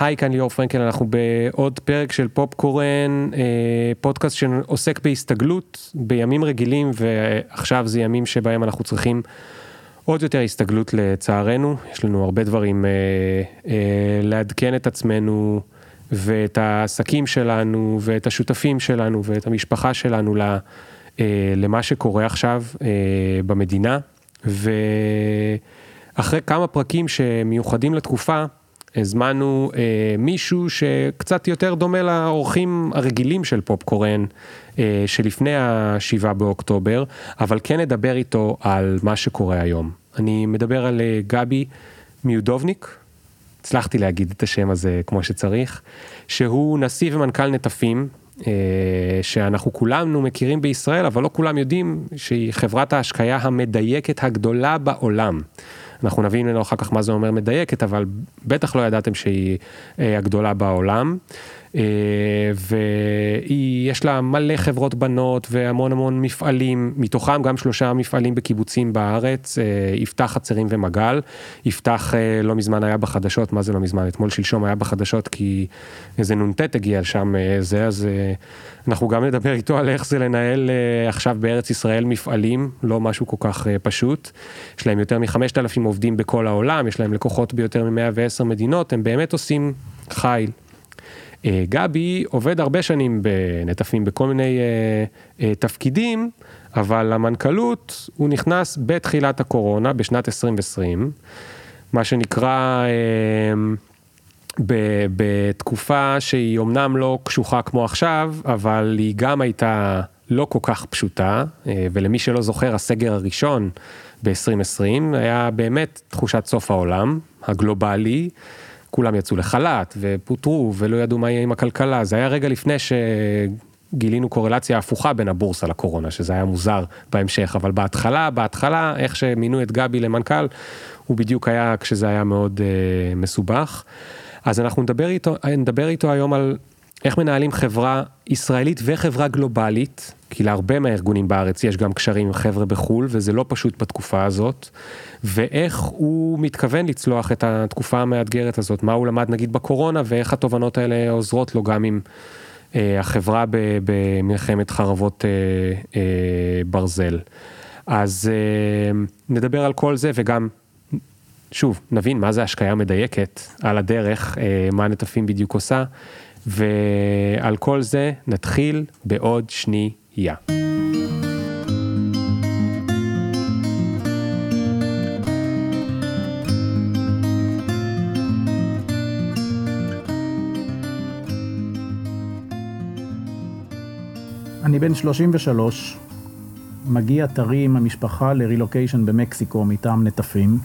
היי, כאן ליאור פרנקל, אנחנו בעוד פרק של פופקורן, אה, פודקאסט שעוסק בהסתגלות בימים רגילים, ועכשיו זה ימים שבהם אנחנו צריכים עוד יותר הסתגלות לצערנו. יש לנו הרבה דברים אה, אה, לעדכן את עצמנו ואת העסקים שלנו ואת השותפים שלנו ואת המשפחה שלנו למה שקורה עכשיו במדינה. ואחרי כמה פרקים שמיוחדים לתקופה, הזמנו אה, מישהו שקצת יותר דומה לאורחים הרגילים של פופקורן אה, שלפני השבעה באוקטובר, אבל כן נדבר איתו על מה שקורה היום. אני מדבר על אה, גבי מיודובניק, הצלחתי להגיד את השם הזה כמו שצריך, שהוא נשיא ומנכ"ל נטפים, אה, שאנחנו כולנו מכירים בישראל, אבל לא כולם יודעים שהיא חברת ההשקיה המדייקת הגדולה בעולם. אנחנו נבין ממנו אחר כך מה זה אומר מדייקת, אבל בטח לא ידעתם שהיא אה, הגדולה בעולם. אה, ויש לה מלא חברות בנות והמון המון מפעלים, מתוכם גם שלושה מפעלים בקיבוצים בארץ, אה, יפתח חצרים ומגל. יפתח לא מזמן היה בחדשות, מה זה לא מזמן? אתמול שלשום היה בחדשות כי איזה נ"ט הגיע לשם זה, אז אנחנו גם נדבר איתו על איך זה לנהל עכשיו בארץ ישראל מפעלים, לא משהו כל כך פשוט. יש להם יותר מחמשת אלפים עובדים בכל העולם, יש להם לקוחות ביותר מ-110 מדינות, הם באמת עושים חיל. אה, גבי עובד הרבה שנים בנטפים בכל מיני אה, אה, תפקידים, אבל למנכ"לות הוא נכנס בתחילת הקורונה, בשנת 2020, מה שנקרא בתקופה שהיא אמנם לא קשוחה כמו עכשיו, אבל היא גם הייתה לא כל כך פשוטה, ולמי שלא זוכר, הסגר הראשון ב-2020 היה באמת תחושת סוף העולם, הגלובלי. כולם יצאו לחל"ת ופוטרו ולא ידעו מה יהיה עם הכלכלה, זה היה רגע לפני שגילינו קורלציה הפוכה בין הבורסה לקורונה, שזה היה מוזר בהמשך, אבל בהתחלה, בהתחלה, איך שמינו את גבי למנכ"ל, הוא בדיוק היה כשזה היה מאוד uh, מסובך. אז אנחנו נדבר איתו, נדבר איתו היום על איך מנהלים חברה ישראלית וחברה גלובלית, כי להרבה מהארגונים בארץ יש גם קשרים עם חבר'ה בחו"ל, וזה לא פשוט בתקופה הזאת, ואיך הוא מתכוון לצלוח את התקופה המאתגרת הזאת, מה הוא למד נגיד בקורונה, ואיך התובנות האלה עוזרות לו גם עם אה, החברה במלחמת חרבות אה, אה, ברזל. אז אה, נדבר על כל זה וגם שוב, נבין מה זה השקיה מדייקת על הדרך, אה, מה נטפים בדיוק עושה, ועל כל זה נתחיל בעוד שנייה. אני בן 33, מגיע טרי עם המשפחה לרילוקיישן במקסיקו מטעם נטפים,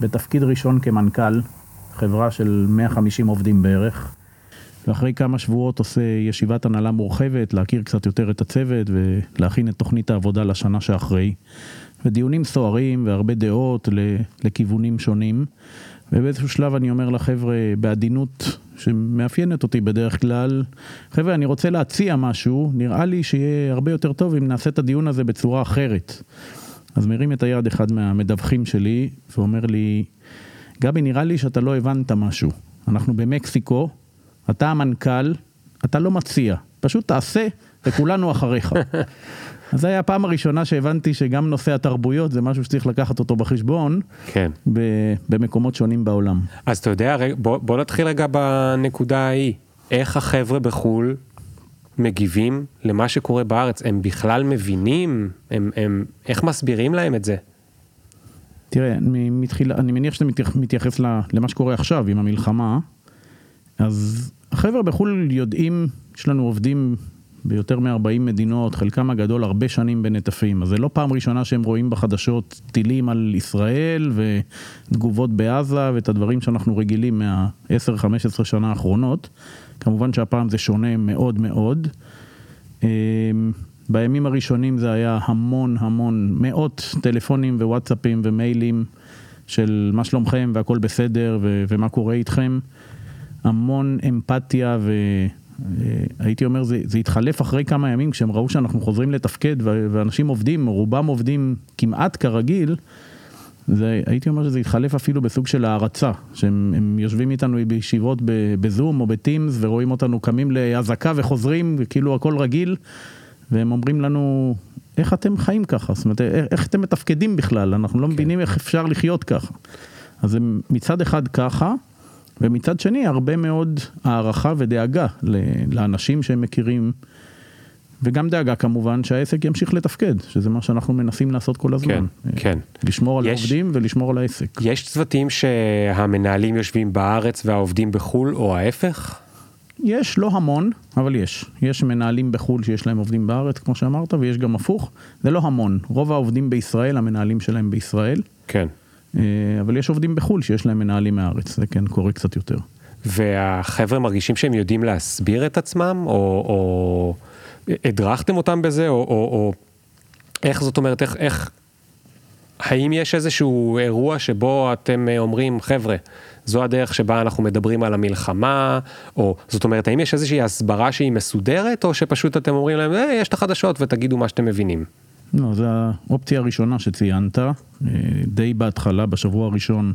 בתפקיד ראשון כמנכ"ל, חברה של 150 עובדים בערך. ואחרי כמה שבועות עושה ישיבת הנהלה מורחבת, להכיר קצת יותר את הצוות ולהכין את תוכנית העבודה לשנה שאחרי. ודיונים סוערים והרבה דעות לכיוונים שונים. ובאיזשהו שלב אני אומר לחבר'ה בעדינות שמאפיינת אותי בדרך כלל, חבר'ה אני רוצה להציע משהו, נראה לי שיהיה הרבה יותר טוב אם נעשה את הדיון הזה בצורה אחרת. אז מרים את היד אחד מהמדווחים שלי ואומר לי, גבי נראה לי שאתה לא הבנת משהו, אנחנו במקסיקו, אתה המנכ"ל, אתה לא מציע, פשוט תעשה וכולנו אחריך. אז זו הייתה הפעם הראשונה שהבנתי שגם נושא התרבויות זה משהו שצריך לקחת אותו בחשבון, כן. במקומות שונים בעולם. אז אתה יודע, בוא, בוא נתחיל רגע בנקודה ההיא, איך החבר'ה בחו"ל מגיבים למה שקורה בארץ, הם בכלל מבינים, הם, הם, איך מסבירים להם את זה? תראה, מתחיל, אני מניח שאתה מתייחס למה שקורה עכשיו עם המלחמה, אז החבר'ה בחו"ל יודעים, יש לנו עובדים ביותר מ-40 מדינות, חלקם הגדול הרבה שנים בנטפים, אז זה לא פעם ראשונה שהם רואים בחדשות טילים על ישראל ותגובות בעזה ואת הדברים שאנחנו רגילים מה-10-15 שנה האחרונות. כמובן שהפעם זה שונה מאוד מאוד. אמ, בימים הראשונים זה היה המון המון, מאות טלפונים ווואטסאפים ומיילים של מה שלומכם והכל בסדר ו- ומה קורה איתכם. המון אמפתיה והייתי אומר זה, זה התחלף אחרי כמה ימים כשהם ראו שאנחנו חוזרים לתפקד ואנשים עובדים, רובם עובדים כמעט כרגיל, זה, הייתי אומר שזה התחלף אפילו בסוג של הערצה, שהם הם יושבים איתנו בישיבות בזום או בטימס ורואים אותנו קמים לאזעקה וחוזרים, וכאילו הכל רגיל, והם אומרים לנו, איך אתם חיים ככה? זאת אומרת, איך אתם מתפקדים בכלל? אנחנו לא כן. מבינים איך אפשר לחיות ככה. אז הם מצד אחד ככה, ומצד שני הרבה מאוד הערכה ודאגה לאנשים שהם מכירים. וגם דאגה כמובן שהעסק ימשיך לתפקד, שזה מה שאנחנו מנסים לעשות כל הזמן. כן, כן. לשמור על יש, העובדים ולשמור על העסק. יש צוותים שהמנהלים יושבים בארץ והעובדים בחו"ל, או ההפך? יש, לא המון, אבל יש. יש מנהלים בחו"ל שיש להם עובדים בארץ, כמו שאמרת, ויש גם הפוך. זה לא המון. רוב העובדים בישראל, המנהלים שלהם בישראל. כן. אה, אבל יש עובדים בחו"ל שיש להם מנהלים מהארץ, זה כן קורה קצת יותר. והחבר'ה מרגישים שהם יודעים להסביר את עצמם, או... או... הדרכתם אותם בזה, או, או, או איך זאת אומרת, איך, איך, האם יש איזשהו אירוע שבו אתם אה, אומרים, חבר'ה, זו הדרך שבה אנחנו מדברים על המלחמה, או זאת אומרת, האם יש איזושהי הסברה שהיא מסודרת, או שפשוט אתם אומרים להם, אה, יש את החדשות ותגידו מה שאתם מבינים? לא, זו האופציה הראשונה שציינת, אה, די בהתחלה, בשבוע הראשון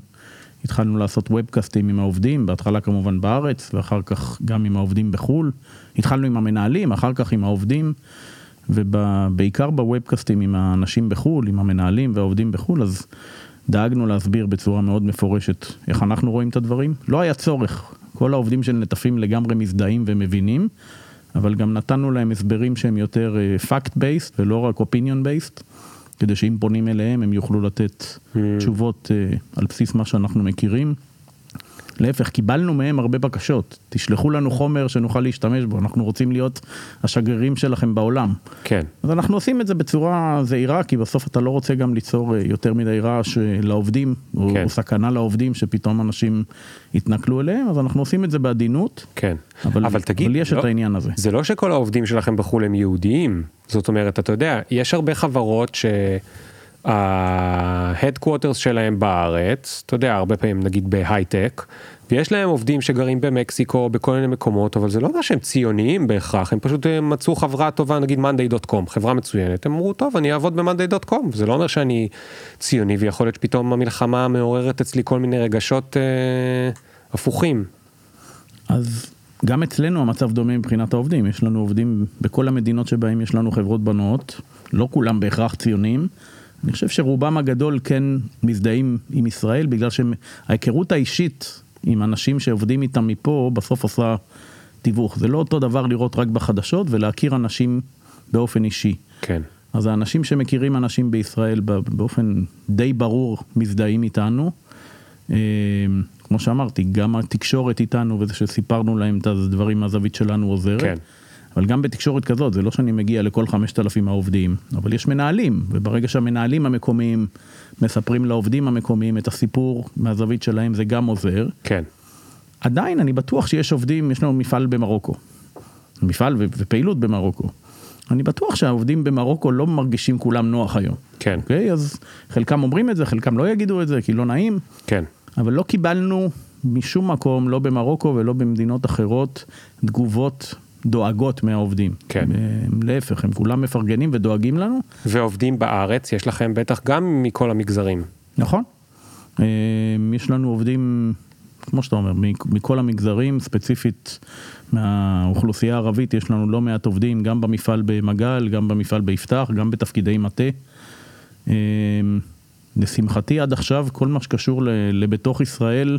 התחלנו לעשות ובקאסטים עם העובדים, בהתחלה כמובן בארץ, ואחר כך גם עם העובדים בחו"ל. התחלנו עם המנהלים, אחר כך עם העובדים, ובעיקר בוובקאסטים עם האנשים בחו"ל, עם המנהלים והעובדים בחו"ל, אז דאגנו להסביר בצורה מאוד מפורשת איך אנחנו רואים את הדברים. לא היה צורך, כל העובדים של נטפים לגמרי מזדהים ומבינים, אבל גם נתנו להם הסברים שהם יותר uh, fact-based ולא רק opinion-based. כדי שאם פונים אליהם הם יוכלו לתת mm. תשובות uh, על בסיס מה שאנחנו מכירים. להפך, קיבלנו מהם הרבה בקשות. תשלחו לנו חומר שנוכל להשתמש בו, אנחנו רוצים להיות השגרירים שלכם בעולם. כן. אז אנחנו עושים את זה בצורה זהירה, כי בסוף אתה לא רוצה גם ליצור אה, יותר מדי רעש אה, לעובדים, כן. או סכנה לעובדים שפתאום אנשים יתנכלו אליהם, אז אנחנו עושים את זה בעדינות. כן. אבל, אבל תגיד, אבל יש לא, את העניין הזה. זה לא שכל העובדים שלכם בחו"ל הם יהודיים. זאת אומרת, אתה יודע, יש הרבה חברות ש... ה headquarters שלהם בארץ, אתה יודע, הרבה פעמים נגיד בהייטק, ויש להם עובדים שגרים במקסיקו, בכל מיני מקומות, אבל זה לא אומר שהם ציוניים בהכרח, הם פשוט אה, מצאו חברה טובה, נגיד monday.com, חברה מצוינת, הם אמרו, טוב, אני אעבוד ב-monday.com, זה לא אומר שאני ציוני, ויכול להיות שפתאום המלחמה מעוררת אצלי כל מיני רגשות אה, הפוכים. אז גם אצלנו המצב דומה מבחינת העובדים, יש לנו עובדים בכל המדינות שבהם יש לנו חברות בנות, לא כולם בהכרח ציונים. אני חושב שרובם הגדול כן מזדהים עם ישראל, בגלל שההיכרות האישית עם אנשים שעובדים איתם מפה, בסוף עושה תיווך. זה לא אותו דבר לראות רק בחדשות ולהכיר אנשים באופן אישי. כן. אז האנשים שמכירים אנשים בישראל באופן די ברור מזדהים איתנו. אה, כמו שאמרתי, גם התקשורת איתנו וזה שסיפרנו להם את הדברים מהזווית שלנו עוזרת. כן. אבל גם בתקשורת כזאת, זה לא שאני מגיע לכל 5,000 העובדים, אבל יש מנהלים, וברגע שהמנהלים המקומיים מספרים לעובדים המקומיים את הסיפור מהזווית שלהם, זה גם עוזר. כן. עדיין אני בטוח שיש עובדים, יש לנו מפעל במרוקו. מפעל ופעילות במרוקו. אני בטוח שהעובדים במרוקו לא מרגישים כולם נוח היום. כן. אוקיי? אז חלקם אומרים את זה, חלקם לא יגידו את זה, כי לא נעים. כן. אבל לא קיבלנו משום מקום, לא במרוקו ולא במדינות אחרות, תגובות דואגות מהעובדים. כן. להפך, הם כולם מפרגנים ודואגים לנו. ועובדים בארץ, יש לכם בטח גם מכל המגזרים. נכון. אה, יש לנו עובדים, כמו שאתה אומר, מכל המגזרים, ספציפית מהאוכלוסייה הערבית, יש לנו לא מעט עובדים, גם במפעל במגל, גם במפעל ביפתח, גם בתפקידי מטה. אה, לשמחתי עד עכשיו, כל מה שקשור לבתוך ישראל,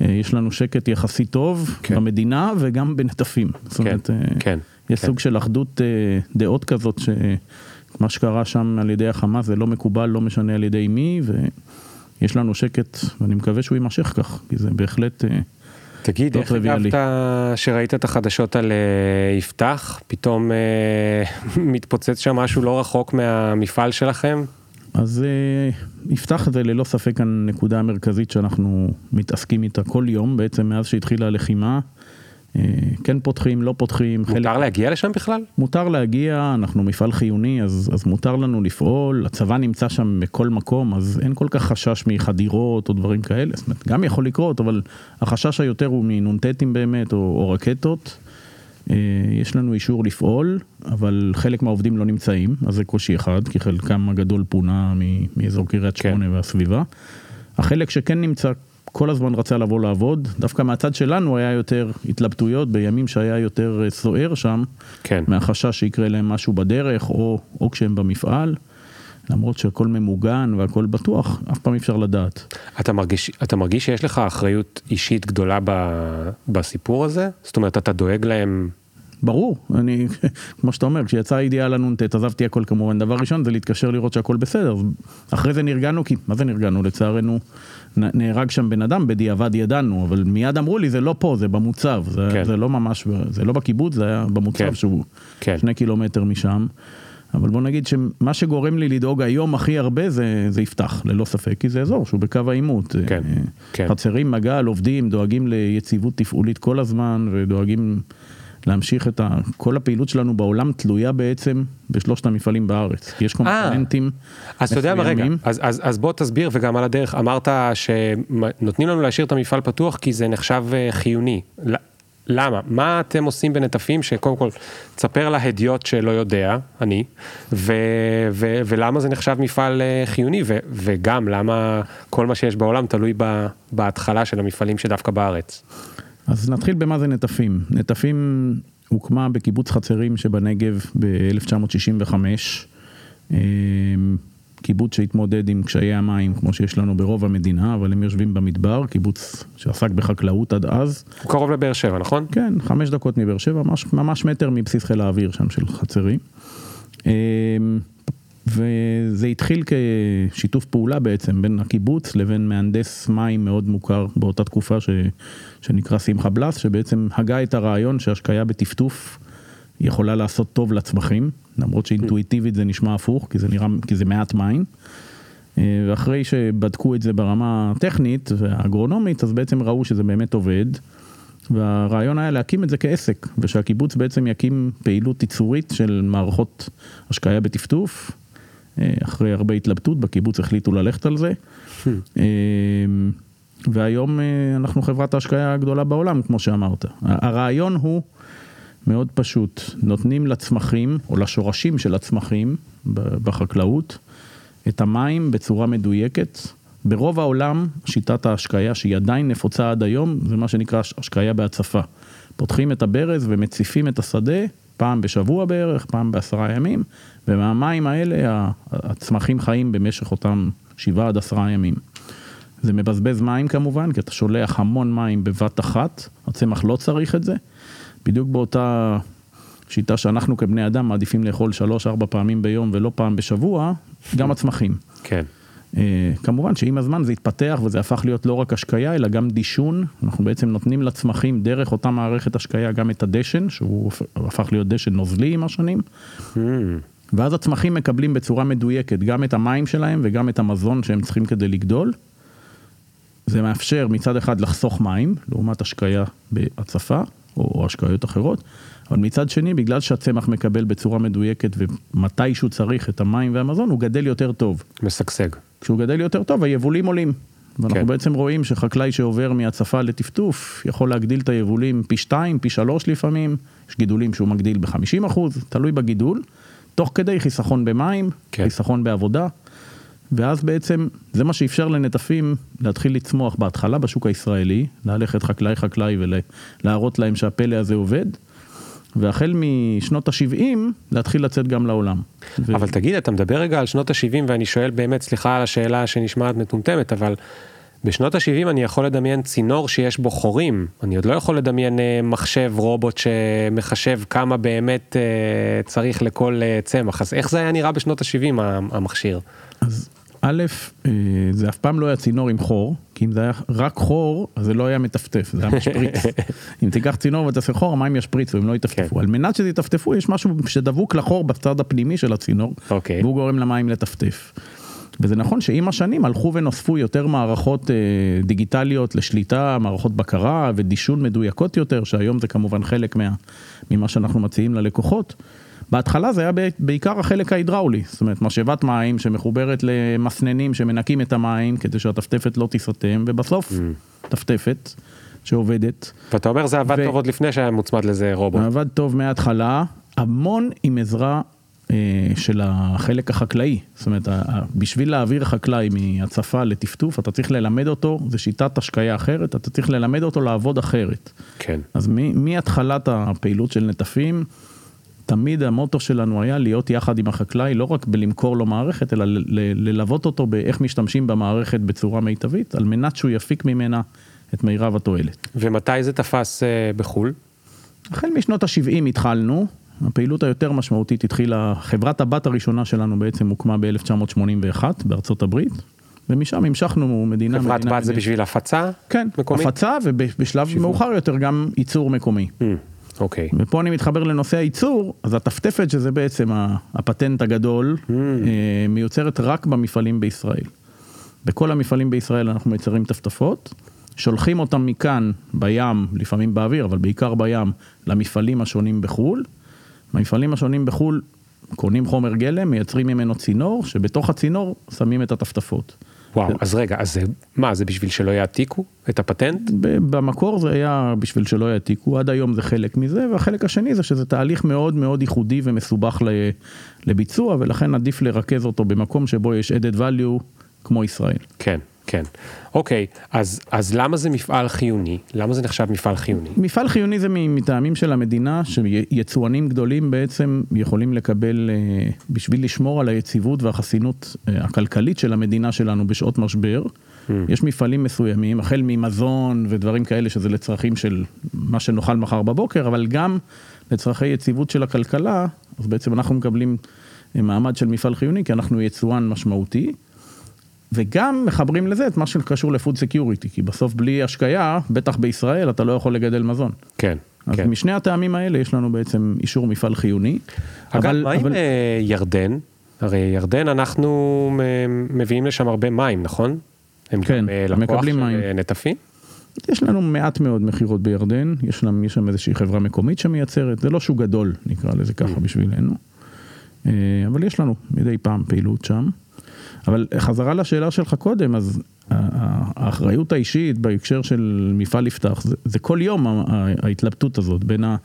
יש לנו שקט יחסית טוב כן. במדינה וגם בנטפים. זאת כן, אומרת, אה, כן, יש כן. סוג של אחדות אה, דעות כזאת, שמה שקרה שם על ידי החמאס זה לא מקובל, לא משנה על ידי מי, ויש לנו שקט, ואני מקווה שהוא יימשך כך, כי זה בהחלט... תגיד, איך הגבת שראית את החדשות על יפתח, פתאום מתפוצץ שם משהו לא רחוק מהמפעל שלכם? אז uh, יפתח את זה ללא ספק הנקודה המרכזית שאנחנו מתעסקים איתה כל יום, בעצם מאז שהתחילה הלחימה. Uh, כן פותחים, לא פותחים. מותר חלק... להגיע לשם בכלל? מותר להגיע, אנחנו מפעל חיוני, אז, אז מותר לנו לפעול, הצבא נמצא שם בכל מקום, אז אין כל כך חשש מחדירות או דברים כאלה, זאת אומרת, גם יכול לקרות, אבל החשש היותר הוא מנ"טים באמת, או, או רקטות. אה, יש לנו אישור לפעול, אבל חלק מהעובדים לא נמצאים, אז זה קושי אחד, כי חלקם הגדול פונה מאזור קריית כן. שמונה והסביבה. החלק שכן נמצא כל הזמן רצה לבוא לעבוד, דווקא מהצד שלנו היה יותר התלבטויות בימים שהיה יותר אה, סוער שם, כן. מהחשש שיקרה להם משהו בדרך או, או כשהם במפעל, למרות שהכל ממוגן והכל בטוח, אף פעם אי אפשר לדעת. אתה מרגיש, אתה מרגיש שיש לך אחריות אישית גדולה ב, בסיפור הזה? זאת אומרת, אתה דואג להם... ברור, אני, כמו שאתה אומר, כשיצאה הידיעה על הנ"ט, עזבתי הכל כמובן, דבר ראשון זה להתקשר לראות שהכל בסדר, אחרי זה נרגענו, כי, מה זה נרגענו? לצערנו, נהרג שם בן אדם, בדיעבד ידענו, אבל מיד אמרו לי, זה לא פה, זה במוצב, זה, כן. זה לא ממש, זה לא בקיבוץ, זה היה במוצב כן. שהוא כן. שני קילומטר משם. אבל בוא נגיד שמה שגורם לי לדאוג היום הכי הרבה זה, זה יפתח, ללא ספק, כי זה אזור שהוא בקו העימות. כן, אה, כן. חצרים, מגל, עובדים, דואגים ליציבות תפעולית כל הזמן, ודואגים להמשיך את ה... כל הפעילות שלנו בעולם תלויה בעצם בשלושת המפעלים בארץ. יש קומפוננטים אז אתה יודע מה, רגע, מסוימים. אז, אז, אז בוא תסביר וגם על הדרך, אמרת שנותנים לנו להשאיר את המפעל פתוח כי זה נחשב אה, חיוני. למה? מה אתם עושים בנטפים שקודם כל, תספר להדיוט שלא יודע, אני, ו, ו, ולמה זה נחשב מפעל אה, חיוני, ו, וגם למה כל מה שיש בעולם תלוי ב, בהתחלה של המפעלים שדווקא בארץ. אז נתחיל במה זה נטפים. נטפים הוקמה בקיבוץ חצרים שבנגב ב-1965. קיבוץ שהתמודד עם קשיי המים כמו שיש לנו ברוב המדינה, אבל הם יושבים במדבר, קיבוץ שעסק בחקלאות עד אז. הוא קרוב לבאר שבע, נכון? כן, חמש דקות מבאר שבע, ממש, ממש מטר מבסיס חיל האוויר שם של חצרים. וזה התחיל כשיתוף פעולה בעצם בין הקיבוץ לבין מהנדס מים מאוד מוכר באותה תקופה ש, שנקרא שמחה בלס, שבעצם הגה את הרעיון שהשקיה בטפטוף יכולה לעשות טוב לצמחים, למרות שאינטואיטיבית זה נשמע הפוך, כי זה נראה, כי זה מעט מים. אה, ואחרי שבדקו את זה ברמה הטכנית והאגרונומית, אז בעצם ראו שזה באמת עובד. והרעיון היה להקים את זה כעסק, ושהקיבוץ בעצם יקים פעילות ייצורית של מערכות השקיה בטפטוף. אה, אחרי הרבה התלבטות בקיבוץ החליטו ללכת על זה. אה, והיום אה, אנחנו חברת ההשקיה הגדולה בעולם, כמו שאמרת. הרעיון הוא מאוד פשוט, נותנים לצמחים, או לשורשים של הצמחים בחקלאות, את המים בצורה מדויקת. ברוב העולם, שיטת ההשקיה שהיא עדיין נפוצה עד היום, זה מה שנקרא השקיה בהצפה. פותחים את הברז ומציפים את השדה פעם בשבוע בערך, פעם בעשרה ימים, ומהמים האלה הצמחים חיים במשך אותם שבעה עד עשרה ימים. זה מבזבז מים כמובן, כי אתה שולח המון מים בבת אחת, הצמח לא צריך את זה. בדיוק באותה שיטה שאנחנו כבני אדם מעדיפים לאכול שלוש-ארבע פעמים ביום ולא פעם בשבוע, גם הצמחים. כן. אה, כמובן שעם הזמן זה התפתח וזה הפך להיות לא רק השקיה אלא גם דישון, אנחנו בעצם נותנים לצמחים דרך אותה מערכת השקיה גם את הדשן, שהוא הפך להיות דשן נוזלי עם השנים, Mm, ואז הצמחים מקבלים בצורה מדויקת גם את המים שלהם וגם את המזון שהם צריכים כדי לגדול. זה מאפשר מצד אחד לחסוך מים, לעומת השקיה בהצפה, או, השקיות אחרות, אבל מצד שני, בגלל שהצמח מקבל בצורה מדויקת ומתי שהוא צריך את המים והמזון, הוא גדל יותר טוב. משגשג. כשהוא גדל יותר טוב, היבולים עולים. ואנחנו כן. בעצם רואים שחקלאי שעובר מהצפה לטפטוף, יכול להגדיל את היבולים פי שתיים, פי שלוש לפעמים, יש גידולים שהוא מגדיל ב-50 אחוז, תלוי בגידול, תוך כדי חיסכון במים. כן. חיסכון בעבודה, ואז בעצם זה מה שאפשר לנטפים להתחיל לצמוח בהתחלה בשוק הישראלי, ללכת חקלאי חקלאי ולהראות להם שהפלא הזה עובד, והחל משנות ה-70 להתחיל לצאת גם לעולם. ו- אבל תגיד, אתה מדבר רגע על שנות ה-70 ואני שואל באמת, סליחה על השאלה שנשמעת מטומטמת, אבל בשנות ה-70 אני יכול לדמיין צינור שיש בו חורים, אני עוד לא יכול לדמיין אה, מחשב רובוט שמחשב כמה באמת אה, צריך לכל אה, צמח, אז איך זה היה נראה בשנות ה-70 המכשיר? אז א', אה, זה אף פעם לא היה צינור עם חור, כי אם זה היה רק חור, אז זה לא היה מטפטף, זה היה משפריץ. אם תיקח צינור ותעשה חור, המים ישפריצו, הם לא יטפטפו. כן. על מנת שזה יטפטפו, יש משהו שדבוק לחור בצד הפנימי של הצינור, אוקיי. והוא גורם למים לטפטף. וזה נכון שעם השנים הלכו ונוספו יותר מערכות אה, דיגיטליות לשליטה, מערכות בקרה ודישון מדויקות יותר, שהיום זה כמובן חלק מה, ממה שאנחנו מציעים ללקוחות. בהתחלה זה היה בעיקר החלק ההידראולי, זאת אומרת משאבת מים שמחוברת למסננים שמנקים את המים כדי שהטפטפת לא תיסתם, ובסוף טפטפת. שעובדת. ואתה אומר זה עבד ו- טוב עוד לפני שהיה מוצמד לזה רובוט. עבד טוב מההתחלה, המון עם עזרה אה, של החלק החקלאי. זאת אומרת, בשביל להעביר חקלאי מהצפה לטפטוף, אתה צריך ללמד אותו, זו שיטת השקיה אחרת, אתה צריך ללמד אותו לעבוד אחרת. כן. אז מהתחלת הפעילות של נטפים, תמיד המוטו שלנו היה להיות יחד עם החקלאי, לא רק בלמכור לו מערכת, אלא ללוות אותו באיך משתמשים במערכת בצורה מיטבית, על מנת שהוא יפיק ממנה את מירב התועלת. ומתי זה תפס אה, בחו"ל? החל משנות ה-70 התחלנו, הפעילות היותר משמעותית התחילה, חברת הבת הראשונה שלנו בעצם הוקמה ב-1981 בארצות הברית, ומשם המשכנו מדינה... חברת מדינה בת זה בשביל הפצה? כן, מקומית? הפצה ובשלב מאוחר יותר גם ייצור מקומי. Mm, אוקיי. ופה אני מתחבר לנושא הייצור, אז הטפטפת שזה בעצם הפטנט הגדול, Mm. מיוצרת רק במפעלים בישראל. בכל המפעלים בישראל אנחנו מייצרים טפטפות, שולחים אותם מכאן בים, לפעמים באוויר, אבל בעיקר בים, למפעלים השונים בחו"ל. המפעלים השונים בחו"ל קונים חומר גלם, מייצרים ממנו צינור, שבתוך הצינור שמים את הטפטפות. וואו, אז רגע, אז זה, מה, זה בשביל שלא יעתיקו את הפטנט? במקור זה היה בשביל שלא יעתיקו, עד היום זה חלק מזה, והחלק השני זה שזה תהליך מאוד מאוד ייחודי ומסובך לביצוע, ולכן עדיף לרכז אותו במקום שבו יש added value כמו ישראל. כן, כן. אוקיי, אז, אז למה זה מפעל חיוני? למה זה נחשב מפעל חיוני? מפעל חיוני זה מטעמים של המדינה, שיצואנים גדולים בעצם יכולים לקבל, אה, בשביל לשמור על היציבות והחסינות אה, הכלכלית של המדינה שלנו בשעות משבר. יש מפעלים מסוימים, החל ממזון ודברים כאלה שזה לצרכים של מה שנאכל מחר בבוקר, אבל גם לצרכי יציבות של הכלכלה, אז בעצם אנחנו מקבלים אה, מעמד של מפעל חיוני, כי אנחנו יצואן משמעותי. וגם מחברים לזה את מה שקשור ל food security, כי בסוף בלי השקיה, בטח בישראל, אתה לא יכול לגדל מזון. כן, אז כן. משני הטעמים האלה יש לנו בעצם אישור מפעל חיוני. אגב, אבל- מה עם אבל- אה, ירדן? הרי ירדן, אנחנו אה, מביאים לשם הרבה מים, נכון? הם כן, גם אה, לקוח מקבלים של מים. אה, נטפים? יש לנו מעט מאוד מכירות בירדן, יש שם, יש שם איזושהי חברה מקומית שמייצרת, זה לא שוק גדול, נקרא לזה ככה בשבילנו. אה, אבל יש לנו מדי פעם פעילות שם. אבל חזרה לשאלה שלך קודם, אז האחריות האישית בהקשר של מפעל יפתח, זה, זה כל יום ההתלבטות הזאת בין ה...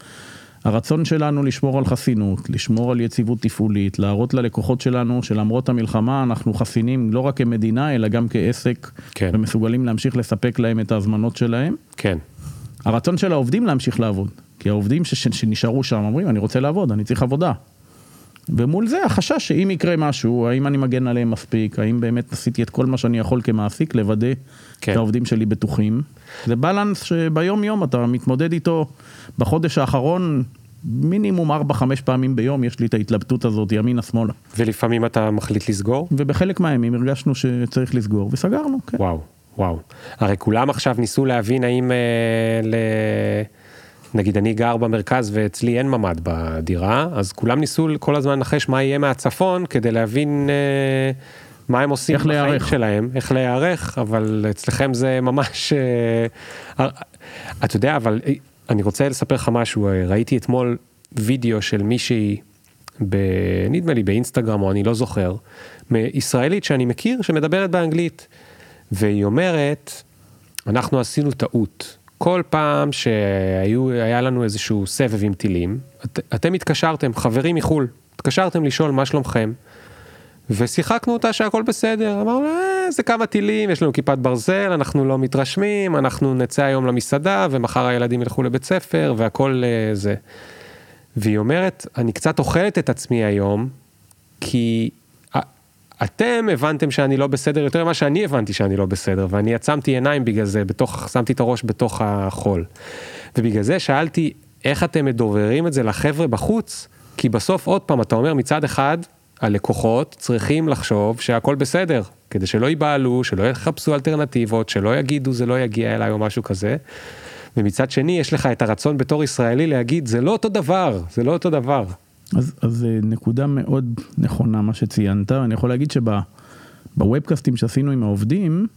הרצון שלנו לשמור על חסינות, לשמור על יציבות תפעולית, להראות ללקוחות שלנו שלמרות המלחמה אנחנו חסינים לא רק כמדינה אלא גם כעסק, כן. ומסוגלים להמשיך לספק להם את ההזמנות שלהם. כן, הרצון של העובדים להמשיך לעבוד, כי העובדים ש- שנשארו שם אומרים אני רוצה לעבוד, אני צריך עבודה. ומול זה החשש שאם יקרה משהו, האם אני מגן עליהם מספיק, האם באמת עשיתי את כל מה שאני יכול כמעסיק לוודא כן. את העובדים שלי בטוחים. זה בלנס שביום יום אתה מתמודד איתו בחודש האחרון, מינימום 4-5 פעמים ביום יש לי את ההתלבטות הזאת ימינה שמאלה. ולפעמים אתה מחליט לסגור? ובחלק מהימים הרגשנו שצריך לסגור וסגרנו, כן. וואו, וואו. הרי כולם עכשיו ניסו להבין האם אה, ל... נגיד אני גר במרכז ואצלי אין ממ"ד בדירה, אז כולם ניסו כל הזמן לנחש מה יהיה מהצפון כדי להבין אה, מה הם עושים איך בחיים להיערך. שלהם, איך להיערך, אבל אצלכם זה ממש... אה, אתה יודע, אבל אה, אני רוצה לספר לך משהו, אה, ראיתי אתמול וידאו של מישהי, ב... נדמה לי באינסטגרם או אני לא זוכר, ישראלית שאני מכיר שמדברת באנגלית, והיא אומרת, אנחנו עשינו טעות. כל פעם שהיה לנו איזשהו סבב עם טילים, את, אתם התקשרתם, חברים מחו"ל, התקשרתם לשאול מה שלומכם, ושיחקנו אותה שהכל בסדר, אמרנו, אה, זה כמה טילים, יש לנו כיפת ברזל, אנחנו לא מתרשמים, אנחנו נצא היום למסעדה, ומחר הילדים ילכו לבית ספר, והכל אה, זה. והיא אומרת, אני קצת אוכלת את עצמי היום, כי אתם הבנתם שאני לא בסדר יותר ממה שאני הבנתי שאני לא בסדר, ואני עצמתי עיניים בגלל זה, בתוך, שמתי את הראש בתוך החול. ובגלל זה שאלתי, איך אתם מדוברים את זה לחבר'ה בחוץ? כי בסוף, עוד פעם, אתה אומר, מצד אחד, הלקוחות צריכים לחשוב שהכל בסדר, כדי שלא ייבהלו, שלא יחפשו אלטרנטיבות, שלא יגידו זה לא יגיע אליי או משהו כזה. ומצד שני, יש לך את הרצון בתור ישראלי להגיד, זה לא אותו דבר, זה לא אותו דבר. אז, אז אה, נקודה מאוד נכונה מה שציינת, אני יכול להגיד שבוובקאסטים שעשינו עם העובדים,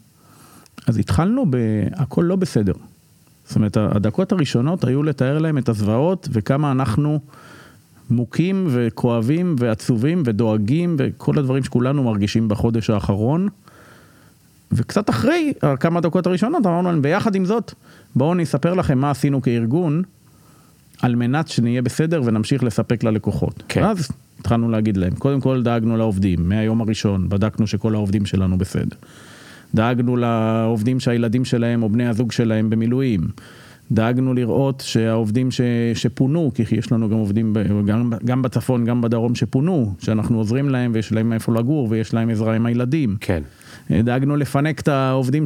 אז התחלנו בהכל לא בסדר. זאת אומרת, הדקות הראשונות היו לתאר להם את הזוועות וכמה אנחנו מוכים וכואבים ועצובים ודואגים וכל הדברים שכולנו מרגישים בחודש האחרון. וקצת אחרי כמה דקות הראשונות אמרנו להם ביחד עם זאת בואו אני אספר לכם מה עשינו כארגון על מנת שנהיה בסדר ונמשיך לספק ללקוחות. כן. ואז התחלנו להגיד להם קודם כל דאגנו לעובדים מהיום הראשון בדקנו שכל העובדים שלנו בסדר. דאגנו לעובדים שהילדים שלהם או בני הזוג שלהם במילואים. דאגנו לראות שהעובדים ש, שפונו, כי יש לנו גם עובדים ב- גם, גם בצפון, גם בדרום שפונו, שאנחנו עוזרים להם ויש להם איפה לגור ויש להם עזרה עם הילדים. כן. דאגנו לפנק את העובדים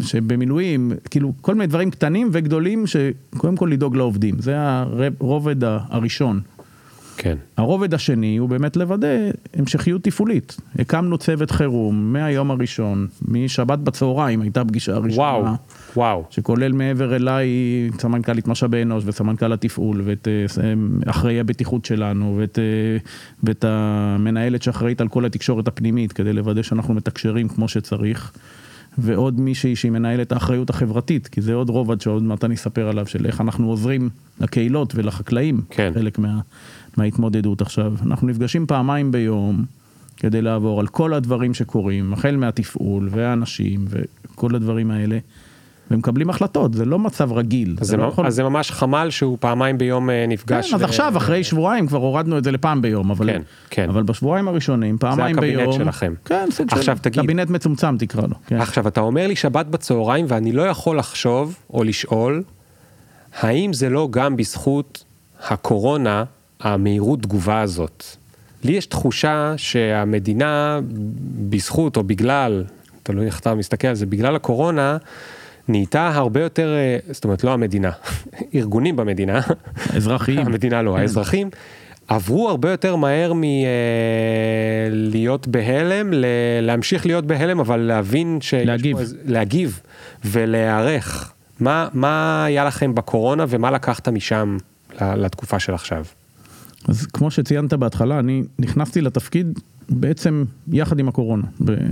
שבמילואים, כאילו כל מיני דברים קטנים וגדולים שקודם כל לדאוג לעובדים, זה הרובד הראשון. כן. הרובד השני הוא באמת לוודא המשכיות תפעולית. הקמנו צוות חירום מהיום הראשון, משבת בצהריים הייתה פגישה ראשונה. וואו, וואו. שכולל מעבר אליי סמנכ"לית משאבי אנוש וסמנכ"ל התפעול ואת אה, אחראי הבטיחות שלנו ואת, אה, ואת המנהלת שאחראית על כל התקשורת הפנימית כדי לוודא שאנחנו מתקשרים כמו שצריך. ועוד מישהי שהיא מנהלת האחריות החברתית, כי זה עוד רובד שעוד מעט אני אספר עליו, של איך אנחנו עוזרים לקהילות ולחקלאים, כן. חלק מה, מההתמודדות עכשיו. אנחנו נפגשים פעמיים ביום כדי לעבור על כל הדברים שקורים, החל מהתפעול והאנשים וכל הדברים האלה, ומקבלים החלטות, זה לא מצב רגיל. אז זה זה, לא יכול- אז זה ממש חמ"ל שהוא פעמיים ביום אה, נפגש. כן, אז ו- עכשיו, אחרי שבועיים, כבר הורדנו את זה לפעם ביום, אבל, כן, כן. אבל בשבועיים הראשונים, פעמיים הקבינט ביום, שלכם. כן, סוג עכשיו של תגיד- קבינט מצומצם תקרא לו, כן. עכשיו, אתה אומר לי שבת בצהריים, ואני לא יכול לחשוב או לשאול, האם זה לא גם בזכות הקורונה, המהירות תגובה הזאת? לי יש תחושה שהמדינה, בזכות או בגלל, תלוי איך אתה מסתכל על זה, בגלל הקורונה, נהייתה הרבה יותר, אה, זאת אומרת, לא המדינה, ארגונים במדינה, אזרחיים. המדינה לא, כן. האזרחים, עברו הרבה יותר מהר מלהיות בהלם, ל- להמשיך להיות בהלם, אבל להבין ש... להגיב. להגיב ולהיערך. מה, מה היה לכם בקורונה ומה לקחת משם לתקופה של עכשיו? אז כמו שציינת בהתחלה, אני נכנסתי לתפקיד בעצם יחד עם הקורונה,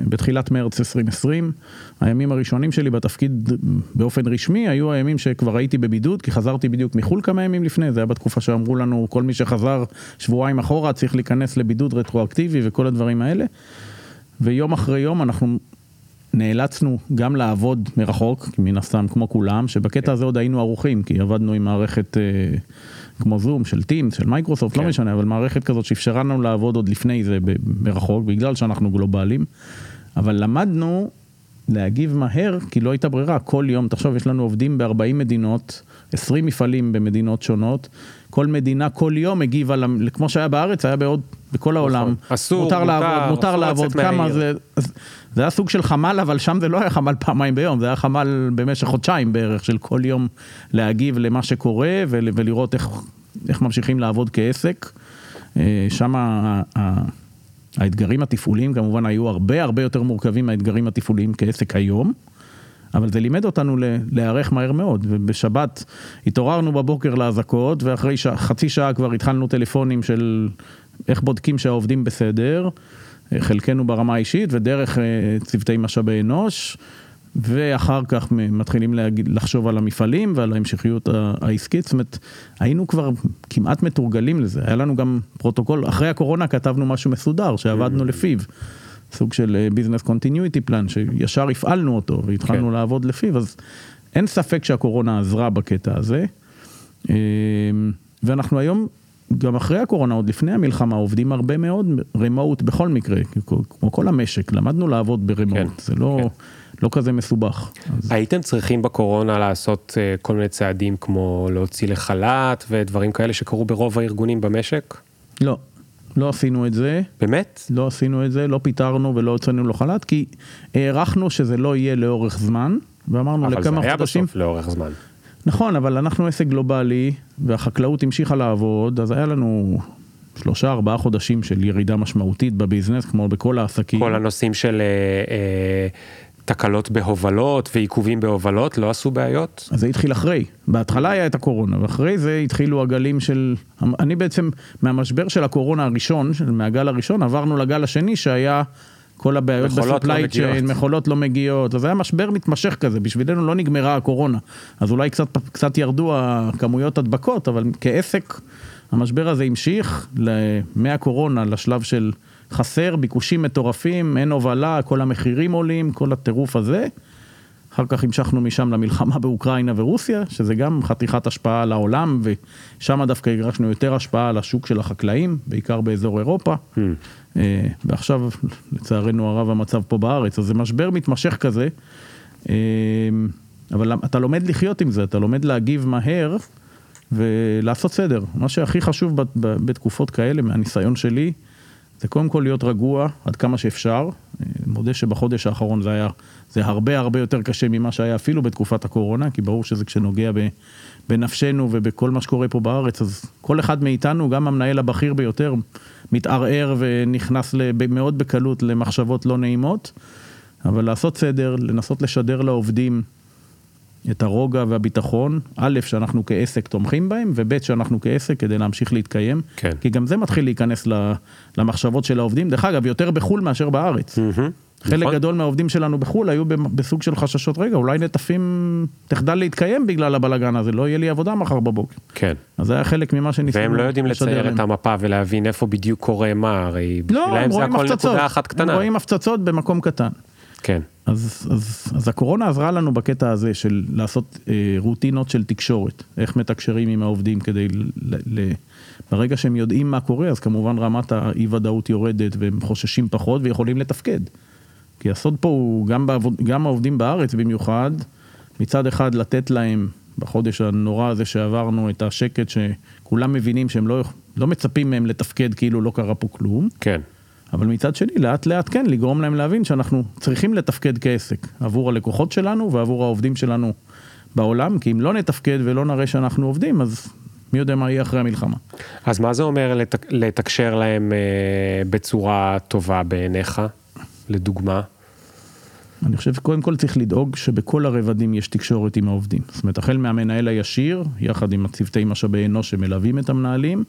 בתחילת מרץ 2020. הימים הראשונים שלי בתפקיד באופן רשמי היו הימים שכבר הייתי בבידוד, כי חזרתי בדיוק מחו"ל כמה ימים לפני, זה היה בתקופה שאמרו לנו, כל מי שחזר שבועיים אחורה צריך להיכנס לבידוד רטרואקטיבי וכל הדברים האלה. ויום אחרי יום אנחנו נאלצנו גם לעבוד מרחוק, מן הסתם כמו כולם, שבקטע הזה עוד היינו ערוכים, כי עבדנו עם מערכת אה, כמו זום של Teams, של מייקרוסופט, כן. לא משנה, אבל מערכת כזאת שאפשרה לנו לעבוד עוד לפני זה מרחוק, בגלל שאנחנו גלובליים, אבל למדנו להגיב מהר, כי לא הייתה ברירה, כל יום, תחשוב, יש לנו עובדים ב-40 מדינות, 20 מפעלים במדינות שונות, כל מדינה כל יום הגיבה, כמו שהיה בארץ, היה בעוד, בכל העולם. נכון. אסור, מותר מותר, לעבוד, מותר לעבוד, כמה. זה, אז זה היה סוג של חמ"ל, אבל שם זה לא היה חמ"ל פעמיים ביום, זה היה חמ"ל במשך חודשיים בערך, של כל יום להגיב למה שקורה ול, ולראות איך, איך ממשיכים לעבוד כעסק. אה, שם האתגרים התפעוליים כמובן היו הרבה הרבה יותר מורכבים מהאתגרים התפעוליים כעסק היום. אבל זה לימד אותנו להיערך מהר מאוד, ובשבת התעוררנו בבוקר לאזעקות, ואחרי שע, חצי שעה כבר התחלנו טלפונים של איך בודקים שהעובדים בסדר, חלקנו ברמה האישית ודרך אה, צוותי משאבי אנוש, ואחר כך מתחילים להגיד, לחשוב על המפעלים ועל ההמשכיות העסקית, זאת אומרת, היינו כבר כמעט מתורגלים לזה, היה לנו גם פרוטוקול, אחרי הקורונה כתבנו משהו מסודר שעבדנו לפיו. סוג של business continuity plan שישר הפעלנו אותו והתחלנו כן. לעבוד לפיו אז אין ספק שהקורונה עזרה בקטע הזה. אה, ואנחנו היום גם אחרי הקורונה עוד לפני המלחמה עובדים הרבה מאוד רמוט בכל מקרה כמו כל המשק למדנו לעבוד ברמוט כן, זה לא כן. לא כזה מסובך. אז הייתם צריכים בקורונה לעשות אה, כל מיני צעדים כמו להוציא לחל"ת ודברים כאלה שקרו ברוב הארגונים במשק? לא לא עשינו את זה. באמת? לא עשינו את זה, לא פיטרנו ולא הוצאנו לו חל"ת, כי הערכנו שזה לא יהיה לאורך זמן, ואמרנו אבל זה לכמה היה חודשים. בסוף לאורך זמן. נכון, אבל אנחנו עסק גלובלי, והחקלאות המשיכה לעבוד, אז היה לנו שלושה ארבעה חודשים של ירידה משמעותית בביזנס, כמו בכל העסקים. כל הנושאים של אה, אה, תקלות בהובלות ועיכובים בהובלות לא עשו בעיות? אז זה התחיל אחרי, בהתחלה היה את הקורונה, ואחרי זה התחילו הגלים של, אני בעצם מהמשבר של הקורונה הראשון, של- מהגל הראשון, עברנו לגל השני שהיה כל הבעיות לא מגיעות. צ'יין, מכולות לא מגיעות, אז היה משבר מתמשך כזה, בשבילנו לא נגמרה הקורונה, אז אולי קצת, קצת ירדו הכמויות הדבקות, אבל כעסק המשבר הזה המשיך מהקורונה לשלב של חסר, ביקושים מטורפים, אין הובלה, כל המחירים עולים, כל הטירוף הזה. אחר כך המשכנו משם למלחמה באוקראינה ורוסיה, שזה גם חתיכת השפעה על העולם, ושם דווקא הרגשנו יותר השפעה על השוק של החקלאים, בעיקר באזור אירופה. Hmm. אה, ועכשיו, לצערנו הרב, המצב פה בארץ, אז זה משבר מתמשך כזה, אה, אבל אתה לומד לחיות עם זה, אתה לומד להגיב מהר ולעשות סדר. מה שהכי חשוב בתקופות כאלה, מהניסיון שלי, זה קודם כל להיות רגוע עד כמה שאפשר. אני מודה שבחודש האחרון זה היה, זה הרבה הרבה יותר קשה ממה שהיה אפילו בתקופת הקורונה, כי ברור שזה כשנוגע בנפשנו ובכל מה שקורה פה בארץ, אז כל אחד מאיתנו, גם המנהל הבכיר ביותר, מתערער ונכנס מאוד בקלות למחשבות לא נעימות, אבל לעשות סדר, לנסות לשדר לעובדים את הרוגע והביטחון, א', שאנחנו כעסק תומכים בהם, וב', שאנחנו כעסק כדי להמשיך להתקיים. כן. כי גם זה מתחיל להיכנס למחשבות של העובדים, דרך אגב, יותר בחו"ל מאשר בארץ. Mm-hmm. חלק נכון. גדול מהעובדים שלנו בחו"ל היו בסוג של חששות, רגע, אולי נטפים תחדל להתקיים בגלל הבלגן הזה, לא יהיה לי עבודה מחר בבוקר. כן. אז זה היה חלק ממה שניסינו והם לא יודעים לצייר את המפה ולהבין איפה בדיוק קורה מה, הרי לא, בשבילם זה הכל נקודה אחת קטנה. הם רואים הפצצות במקום קטן. כן. אז, אז, אז הקורונה עזרה לנו בקטע הזה של לעשות אה, רוטינות של תקשורת, איך מתקשרים עם העובדים כדי, ל, ל, ברגע שהם יודעים מה קורה, אז כמובן רמת האי ודאות יורדת והם חוששים פחות ויכולים לתפקד. כי הסוד פה הוא גם, בעבוד, גם העובדים בארץ במיוחד, מצד אחד לתת להם בחודש הנורא הזה שעברנו את השקט שכולם מבינים שהם לא, לא מצפים מהם לתפקד כאילו לא קרה פה כלום. כן. אבל מצד שני, לאט לאט כן, לגרום להם להבין שאנחנו צריכים לתפקד כעסק עבור הלקוחות שלנו ועבור העובדים שלנו בעולם, כי אם לא נתפקד ולא נראה שאנחנו עובדים, אז מי יודע מה יהיה אחרי המלחמה. אז מה זה אומר לתק... לתקשר להם אה, בצורה טובה בעיניך, לדוגמה? אני חושב שקודם כל צריך לדאוג שבכל הרבדים יש תקשורת עם העובדים. זאת אומרת, החל מהמנהל הישיר, יחד עם הצוותי משאבי אנוש שמלווים את המנהלים,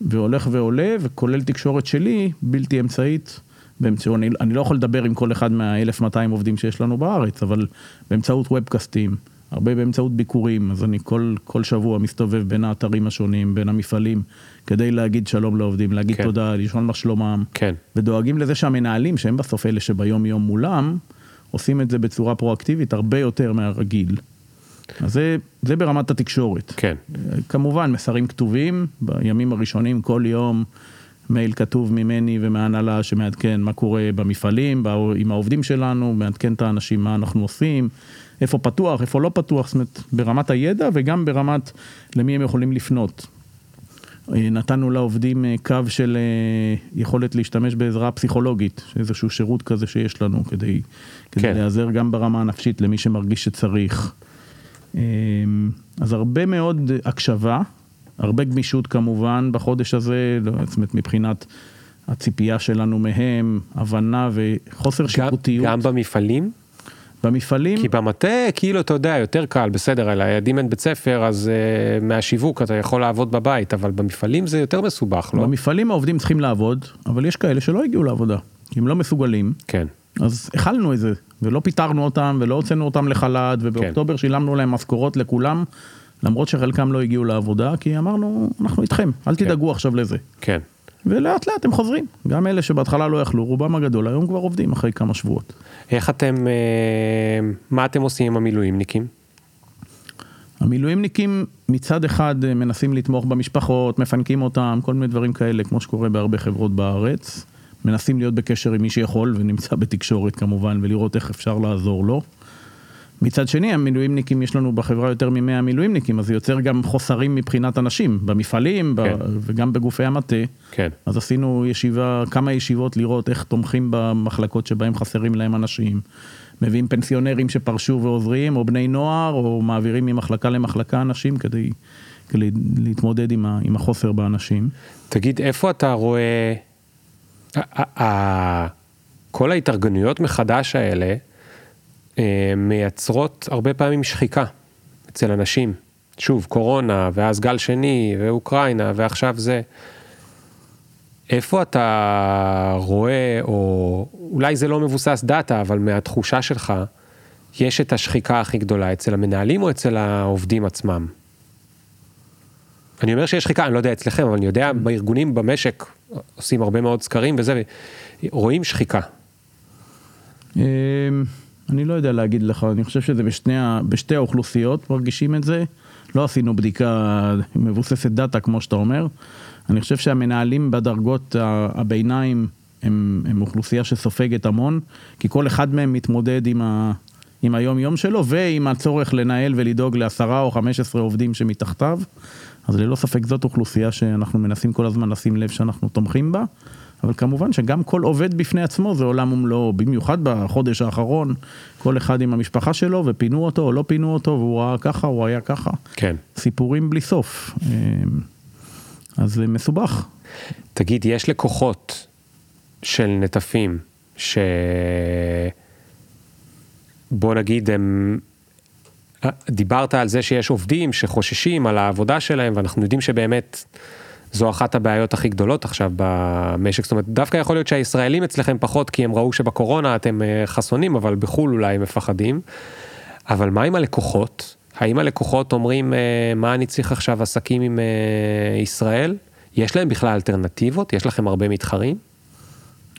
והולך ועולה, וכולל תקשורת שלי, בלתי אמצעית, באמצעות, אני, אני לא יכול לדבר עם כל אחד מה-1200 עובדים שיש לנו בארץ, אבל באמצעות ובקאסטים, הרבה באמצעות ביקורים, אז אני כל, כל שבוע מסתובב בין האתרים השונים, בין המפעלים, כדי להגיד שלום לעובדים, להגיד כן. תודה, לשאול מה שלומם, כן. ודואגים לזה שהמנהלים, שהם בסוף אלה שביום יום מולם, עושים את זה בצורה פרואקטיבית הרבה יותר מהרגיל. אז זה, זה ברמת התקשורת. כן. כמובן, מסרים כתובים, בימים הראשונים כל יום מייל כתוב ממני ומההנהלה שמעדכן מה קורה במפעלים, עם העובדים שלנו, מעדכן את האנשים מה אנחנו עושים, איפה פתוח, איפה לא פתוח, זאת אומרת, ברמת הידע וגם ברמת למי הם יכולים לפנות. נתנו לעובדים אה, קו של אה, יכולת להשתמש בעזרה פסיכולוגית, איזשהו שירות כזה שיש לנו כדי, כדי כן. להיעזר גם ברמה הנפשית למי שמרגיש שצריך. אמ, אז הרבה מאוד הקשבה, הרבה גמישות כמובן בחודש הזה, לא, זאת אומרת מבחינת הציפייה שלנו מהם, הבנה וחוסר שיפוטיות. גם במפעלים? במפעלים... כי במטה, כאילו, אתה יודע, יותר קל, בסדר, על הילדים אין בית ספר, אז uh, מהשיווק אתה יכול לעבוד בבית, אבל במפעלים זה יותר מסובך, לא? במפעלים העובדים צריכים לעבוד, אבל יש כאלה שלא הגיעו לעבודה, כי הם לא מסוגלים. כן. אז הכלנו את זה, ולא פיטרנו אותם, ולא הוצאנו אותם לחל"ת, ובאוקטובר כן. שילמנו להם משכורות לכולם, למרות שחלקם לא הגיעו לעבודה, כי אמרנו, אנחנו איתכם, אל כן. תדאגו עכשיו לזה. כן. ולאט לאט הם חוזרים. גם אלה שבהתחלה לא יכלו, רובם הגדול היום כבר עובדים אחרי כמה שבועות. איך אתם, אה, מה אתם עושים עם המילואימניקים? המילואימניקים מצד אחד אה, מנסים לתמוך במשפחות, מפנקים אותם, כל מיני דברים כאלה, כמו שקורה בהרבה חברות בארץ. מנסים להיות בקשר עם מי שיכול ונמצא בתקשורת כמובן ולראות איך אפשר לעזור לו. מצד שני המילואימניקים יש לנו בחברה יותר מ-100 מילואימניקים אז זה יוצר גם חוסרים מבחינת אנשים במפעלים כן. ב- וגם בגופי המטה. כן. אז עשינו ישיבה כמה ישיבות לראות איך תומכים במחלקות שבהם חסרים להם אנשים. מביאים פנסיונרים שפרשו ועוזרים או בני נוער או מעבירים ממחלקה למחלקה אנשים כדי, כדי להתמודד עם, ה- עם החוסר באנשים. תגיד איפה אתה רואה כל ההתארגנויות מחדש האלה מייצרות הרבה פעמים שחיקה אצל אנשים. שוב, קורונה, ואז גל שני, ואוקראינה, ועכשיו זה. איפה אתה רואה, או אולי זה לא מבוסס דאטה, אבל מהתחושה שלך, יש את השחיקה הכי גדולה אצל המנהלים או אצל העובדים עצמם? אני אומר שיש שחיקה, אני לא יודע אצלכם, אבל אני יודע בארגונים במשק עושים הרבה מאוד סקרים וזה, רואים שחיקה. אני לא יודע להגיד לך, אני חושב שזה בשני, בשתי האוכלוסיות מרגישים את זה. לא עשינו בדיקה מבוססת דאטה כמו שאתה אומר. אני חושב שהמנהלים בדרגות הביניים הם, הם אוכלוסייה שסופגת המון, כי כל אחד מהם מתמודד עם, ה, עם היום יום שלו ועם הצורך לנהל ולדאוג לעשרה או חמש עשרה עובדים שמתחתיו. אז ללא ספק זאת אוכלוסייה שאנחנו מנסים כל הזמן לשים לב שאנחנו תומכים בה. אבל כמובן שגם כל עובד בפני עצמו זה עולם ומלואו, במיוחד בחודש האחרון, כל אחד עם המשפחה שלו, ופינו אותו או לא פינו אותו, והוא ראה ככה, הוא היה ככה. כן. סיפורים בלי סוף. אמ, אז זה מסובך. תגיד, יש לקוחות של נטפים, ש... בוא נגיד הם... דיברת על זה שיש עובדים שחוששים על העבודה שלהם ואנחנו יודעים שבאמת זו אחת הבעיות הכי גדולות עכשיו במשק, זאת אומרת דווקא יכול להיות שהישראלים אצלכם פחות כי הם ראו שבקורונה אתם אה, חסונים אבל בחו"ל אולי הם מפחדים, אבל מה עם הלקוחות? האם הלקוחות אומרים אה, מה אני צריך עכשיו עסקים עם אה, ישראל? יש להם בכלל אלטרנטיבות? יש לכם הרבה מתחרים?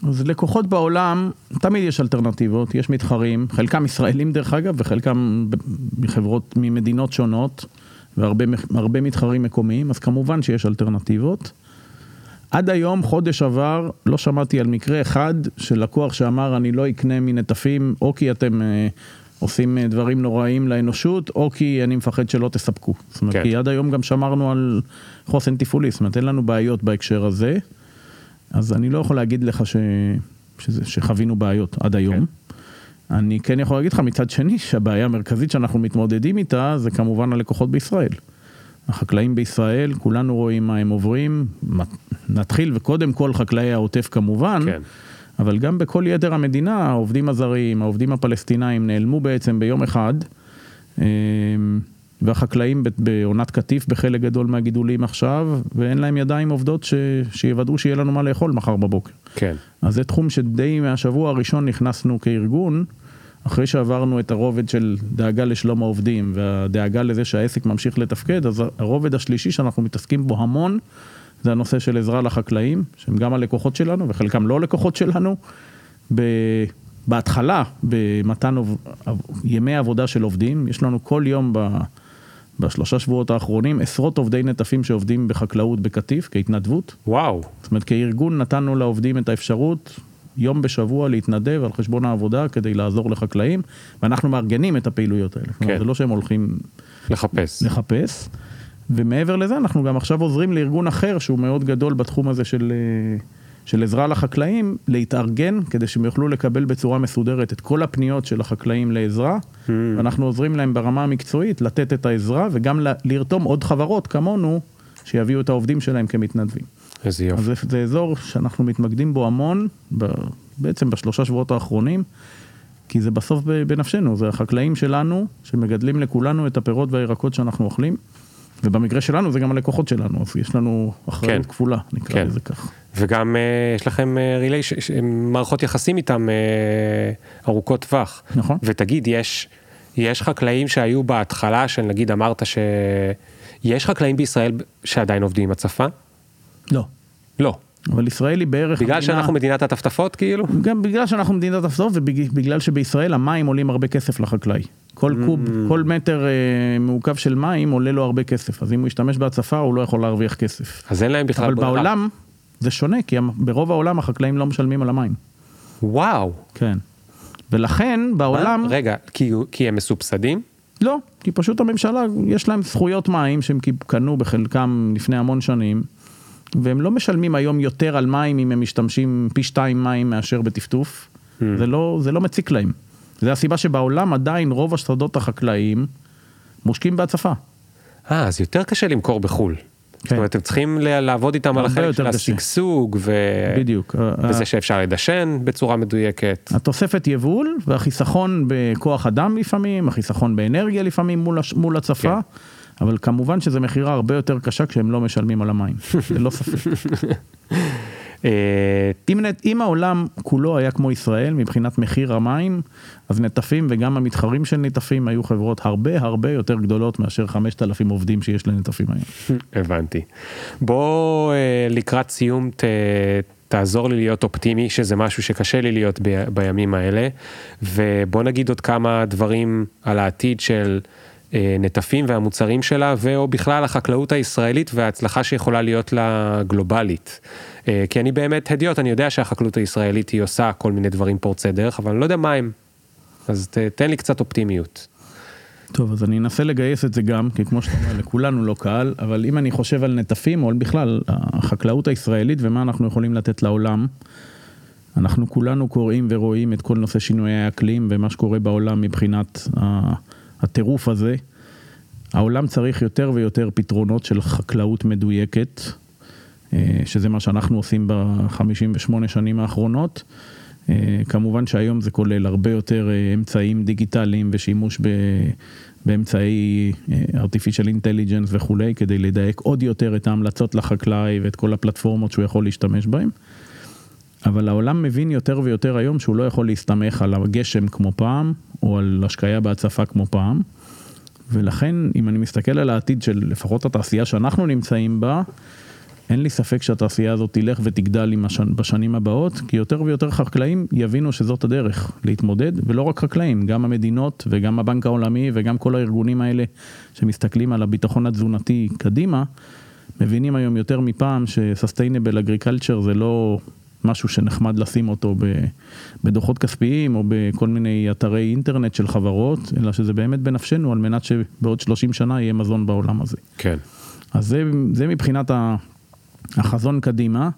אז לקוחות בעולם, תמיד יש אלטרנטיבות, יש מתחרים, חלקם ישראלים דרך אגב, וחלקם מחברות, ממדינות שונות, והרבה מתחרים מקומיים, אז כמובן שיש אלטרנטיבות. עד היום, חודש עבר, לא שמעתי על מקרה אחד של לקוח שאמר אני לא אקנה מנטפים, או כי אתם אה, עושים אה, דברים נוראים לאנושות, או כי אני מפחד שלא תספקו. זאת אומרת, כן. כי עד היום גם שמרנו על חוסן תפעולי, זאת אומרת, אין לנו בעיות בהקשר הזה. אז אני לא יכול להגיד לך ש... שזה, שחווינו בעיות עד היום. כן. אני כן יכול להגיד לך מצד שני שהבעיה המרכזית שאנחנו מתמודדים איתה זה כמובן הלקוחות בישראל. החקלאים בישראל, כולנו רואים מה הם עוברים, נתחיל וקודם כל חקלאי העוטף כמובן, כן. אבל גם בכל יתר המדינה, העובדים הזרים, העובדים הפלסטינאים נעלמו בעצם ביום אחד. והחקלאים בעונת קטיף בחלק גדול מהגידולים עכשיו, ואין להם ידיים עובדות ש... שיוודאו שיהיה לנו מה לאכול מחר בבוקר. כן. אז זה תחום שדי מהשבוע הראשון נכנסנו כארגון, אחרי שעברנו את הרובד של דאגה לשלום העובדים והדאגה לזה שהעסק ממשיך לתפקד, אז הרובד השלישי שאנחנו מתעסקים בו המון, זה הנושא של עזרה לחקלאים, שהם גם הלקוחות שלנו וחלקם לא לקוחות שלנו. ב... בהתחלה, במתן ימי עבודה של עובדים, יש לנו כל יום ב... בשלושה שבועות האחרונים עשרות עובדי נטפים שעובדים בחקלאות בקטיף כהתנדבות. וואו. זאת אומרת כארגון נתנו לעובדים את האפשרות יום בשבוע להתנדב על חשבון העבודה כדי לעזור לחקלאים ואנחנו מארגנים את הפעילויות האלה. כן. זה לא שהם הולכים לחפש. לחפש. ומעבר לזה אנחנו גם עכשיו עוזרים לארגון אחר שהוא מאוד גדול בתחום הזה של אה, של עזרה לחקלאים להתארגן כדי שהם יוכלו לקבל בצורה מסודרת את כל הפניות של החקלאים לעזרה. Hmm. ואנחנו עוזרים להם ברמה המקצועית לתת את העזרה וגם לרתום עוד חברות כמונו שיביאו את העובדים שלהם כמתנדבים. איזה יופי. אז זה, זה אזור שאנחנו מתמקדים בו המון, ב, בעצם בשלושה שבועות האחרונים, כי זה בסוף בנפשנו, זה החקלאים שלנו שמגדלים לכולנו את הפירות והירקות שאנחנו אוכלים. ובמקרה שלנו זה גם הלקוחות שלנו, אז יש לנו אחריות כן, כפולה, נקרא כן. לזה כך. וגם uh, יש לכם uh, relation, מערכות יחסים איתם uh, ארוכות טווח. נכון. ותגיד, יש, יש חקלאים שהיו בהתחלה, של נגיד אמרת שיש חקלאים בישראל שעדיין עובדים עם הצפה? לא. לא. אבל ישראל היא בערך... בגלל המדינה... שאנחנו מדינת הטפטפות כאילו? גם בגלל שאנחנו מדינת הטפטפות ובגלל שבישראל המים עולים הרבה כסף לחקלאי. כל mm. קוב, כל מטר אה, מעוקב של מים עולה לו הרבה כסף, אז אם הוא ישתמש בהצפה הוא לא יכול להרוויח כסף. אז אין להם בכלל ברירה. אבל בעולם זה שונה, כי ברוב העולם החקלאים לא משלמים על המים. וואו. כן. ולכן בעולם... מה? רגע, כי, כי הם מסובסדים? לא, כי פשוט הממשלה, יש להם זכויות מים שהם קנו בחלקם לפני המון שנים. והם לא משלמים היום יותר על מים אם הם משתמשים פי שתיים מים מאשר בטפטוף, mm. זה, לא, זה לא מציק להם. זה הסיבה שבעולם עדיין רוב השדות החקלאיים מושקים בהצפה. אה, אז יותר קשה למכור בחו"ל. כן. זאת אומרת, אתם צריכים לעבוד איתם על החלק של השגשוג, ו... בדיוק. וזה שאפשר לדשן בצורה מדויקת. התוספת יבול והחיסכון בכוח אדם לפעמים, החיסכון באנרגיה לפעמים מול, מול הצפה. כן. אבל כמובן שזו מכירה הרבה יותר קשה כשהם לא משלמים על המים, ללא ספק. אה, אם, אם העולם כולו היה כמו ישראל מבחינת מחיר המים, אז נטפים וגם המתחרים של נטפים היו חברות הרבה הרבה יותר גדולות מאשר 5,000 עובדים שיש לנטפים היום. הבנתי. בוא אה, לקראת סיום ת, תעזור לי להיות אופטימי, שזה משהו שקשה לי להיות ב, בימים האלה, ובוא נגיד עוד כמה דברים על העתיד של אה, נטפים והמוצרים שלה, ואו בכלל החקלאות הישראלית וההצלחה שיכולה להיות לה גלובלית. אה, כי אני באמת הדיוט, אני יודע שהחקלאות הישראלית היא עושה כל מיני דברים פורצי דרך, אבל אני לא יודע מה הם. אז ת, תן לי קצת אופטימיות. טוב, אז אני אנסה לגייס את זה גם, כי כמו שאתה אומר, לכולנו לא קל, אבל אם אני חושב על נטפים, או בכלל החקלאות הישראלית ומה אנחנו יכולים לתת לעולם, אנחנו כולנו קוראים ורואים את כל נושא שינויי האקלים ומה שקורה בעולם מבחינת ה- הטירוף הזה. העולם צריך יותר ויותר פתרונות של חקלאות מדויקת, אה, שזה מה שאנחנו עושים ב-58 שנים האחרונות. אה, כמובן שהיום זה כולל הרבה יותר אה, אמצעים דיגיטליים ושימוש ב, באמצעי artificial intelligence וכולי, כדי לדייק עוד יותר את ההמלצות לחקלאי ואת כל הפלטפורמות שהוא יכול להשתמש בהן. אבל העולם מבין יותר ויותר היום שהוא לא יכול להסתמך על הגשם כמו פעם, או על השקיה בהצפה כמו פעם. ולכן, אם אני מסתכל על העתיד של לפחות התעשייה שאנחנו נמצאים בה, אין לי ספק שהתעשייה הזאת תלך ותגדל השנ... בשנים הבאות, כי יותר ויותר חקלאים יבינו שזאת הדרך להתמודד, ולא רק חקלאים, גם המדינות וגם הבנק העולמי וגם כל הארגונים האלה שמסתכלים על הביטחון התזונתי קדימה, מבינים היום יותר מפעם ש-sustainable agriculture זה לא משהו שנחמד לשים אותו ב- בדוחות כספיים או בכל מיני אתרי אינטרנט של חברות, אלא שזה באמת בנפשנו על מנת שבעוד 30 שנה יהיה מזון בעולם הזה. כן. אז זה, זה מבחינת החזון קדימה,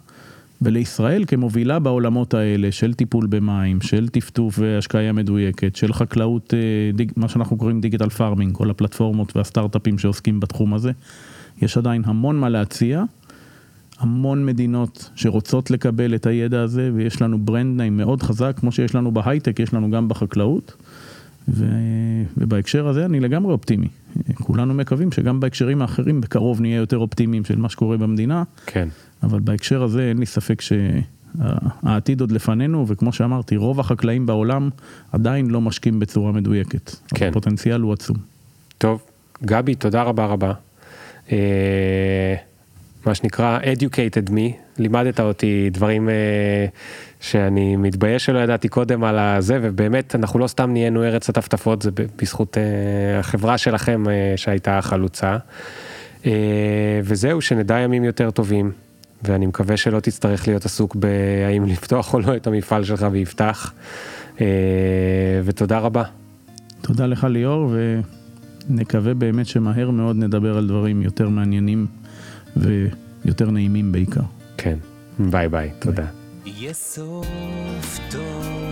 ולישראל כמובילה בעולמות האלה של טיפול במים, של טפטוף והשקיה מדויקת, של חקלאות, אה, דיג, מה שאנחנו קוראים digital farming, כל הפלטפורמות והסטארט-אפים שעוסקים בתחום הזה, יש עדיין המון מה להציע, המון מדינות שרוצות לקבל את הידע הזה, ויש לנו brand name מאוד חזק, כמו שיש לנו בהייטק, יש לנו גם בחקלאות. ו... ובהקשר הזה אני לגמרי אופטימי. כולנו מקווים שגם בהקשרים האחרים בקרוב נהיה יותר אופטימיים של מה שקורה במדינה, כן. אבל בהקשר הזה אין לי ספק שהעתיד עוד לפנינו, וכמו שאמרתי, רוב החקלאים בעולם עדיין לא משקים בצורה מדויקת. כן. הפוטנציאל הוא עצום. טוב, גבי, תודה רבה רבה. מה שנקרא educated me, לימדת אותי דברים אה, שאני מתבייש שלא ידעתי קודם על הזה, ובאמת אנחנו לא סתם נהיינו ארץ הטפטפות, זה בזכות אה, החברה שלכם אה, שהייתה חלוצה. אה, וזהו, שנדע ימים יותר טובים, ואני מקווה שלא תצטרך להיות עסוק בהאם לפתוח או לא את המפעל שלך ויפתח. אה, ותודה רבה. תודה לך ליאור, ונקווה באמת שמהר מאוד נדבר על דברים יותר מעניינים ויותר נעימים בעיקר. כן, ביי ביי, תודה. יהיה סוף טוב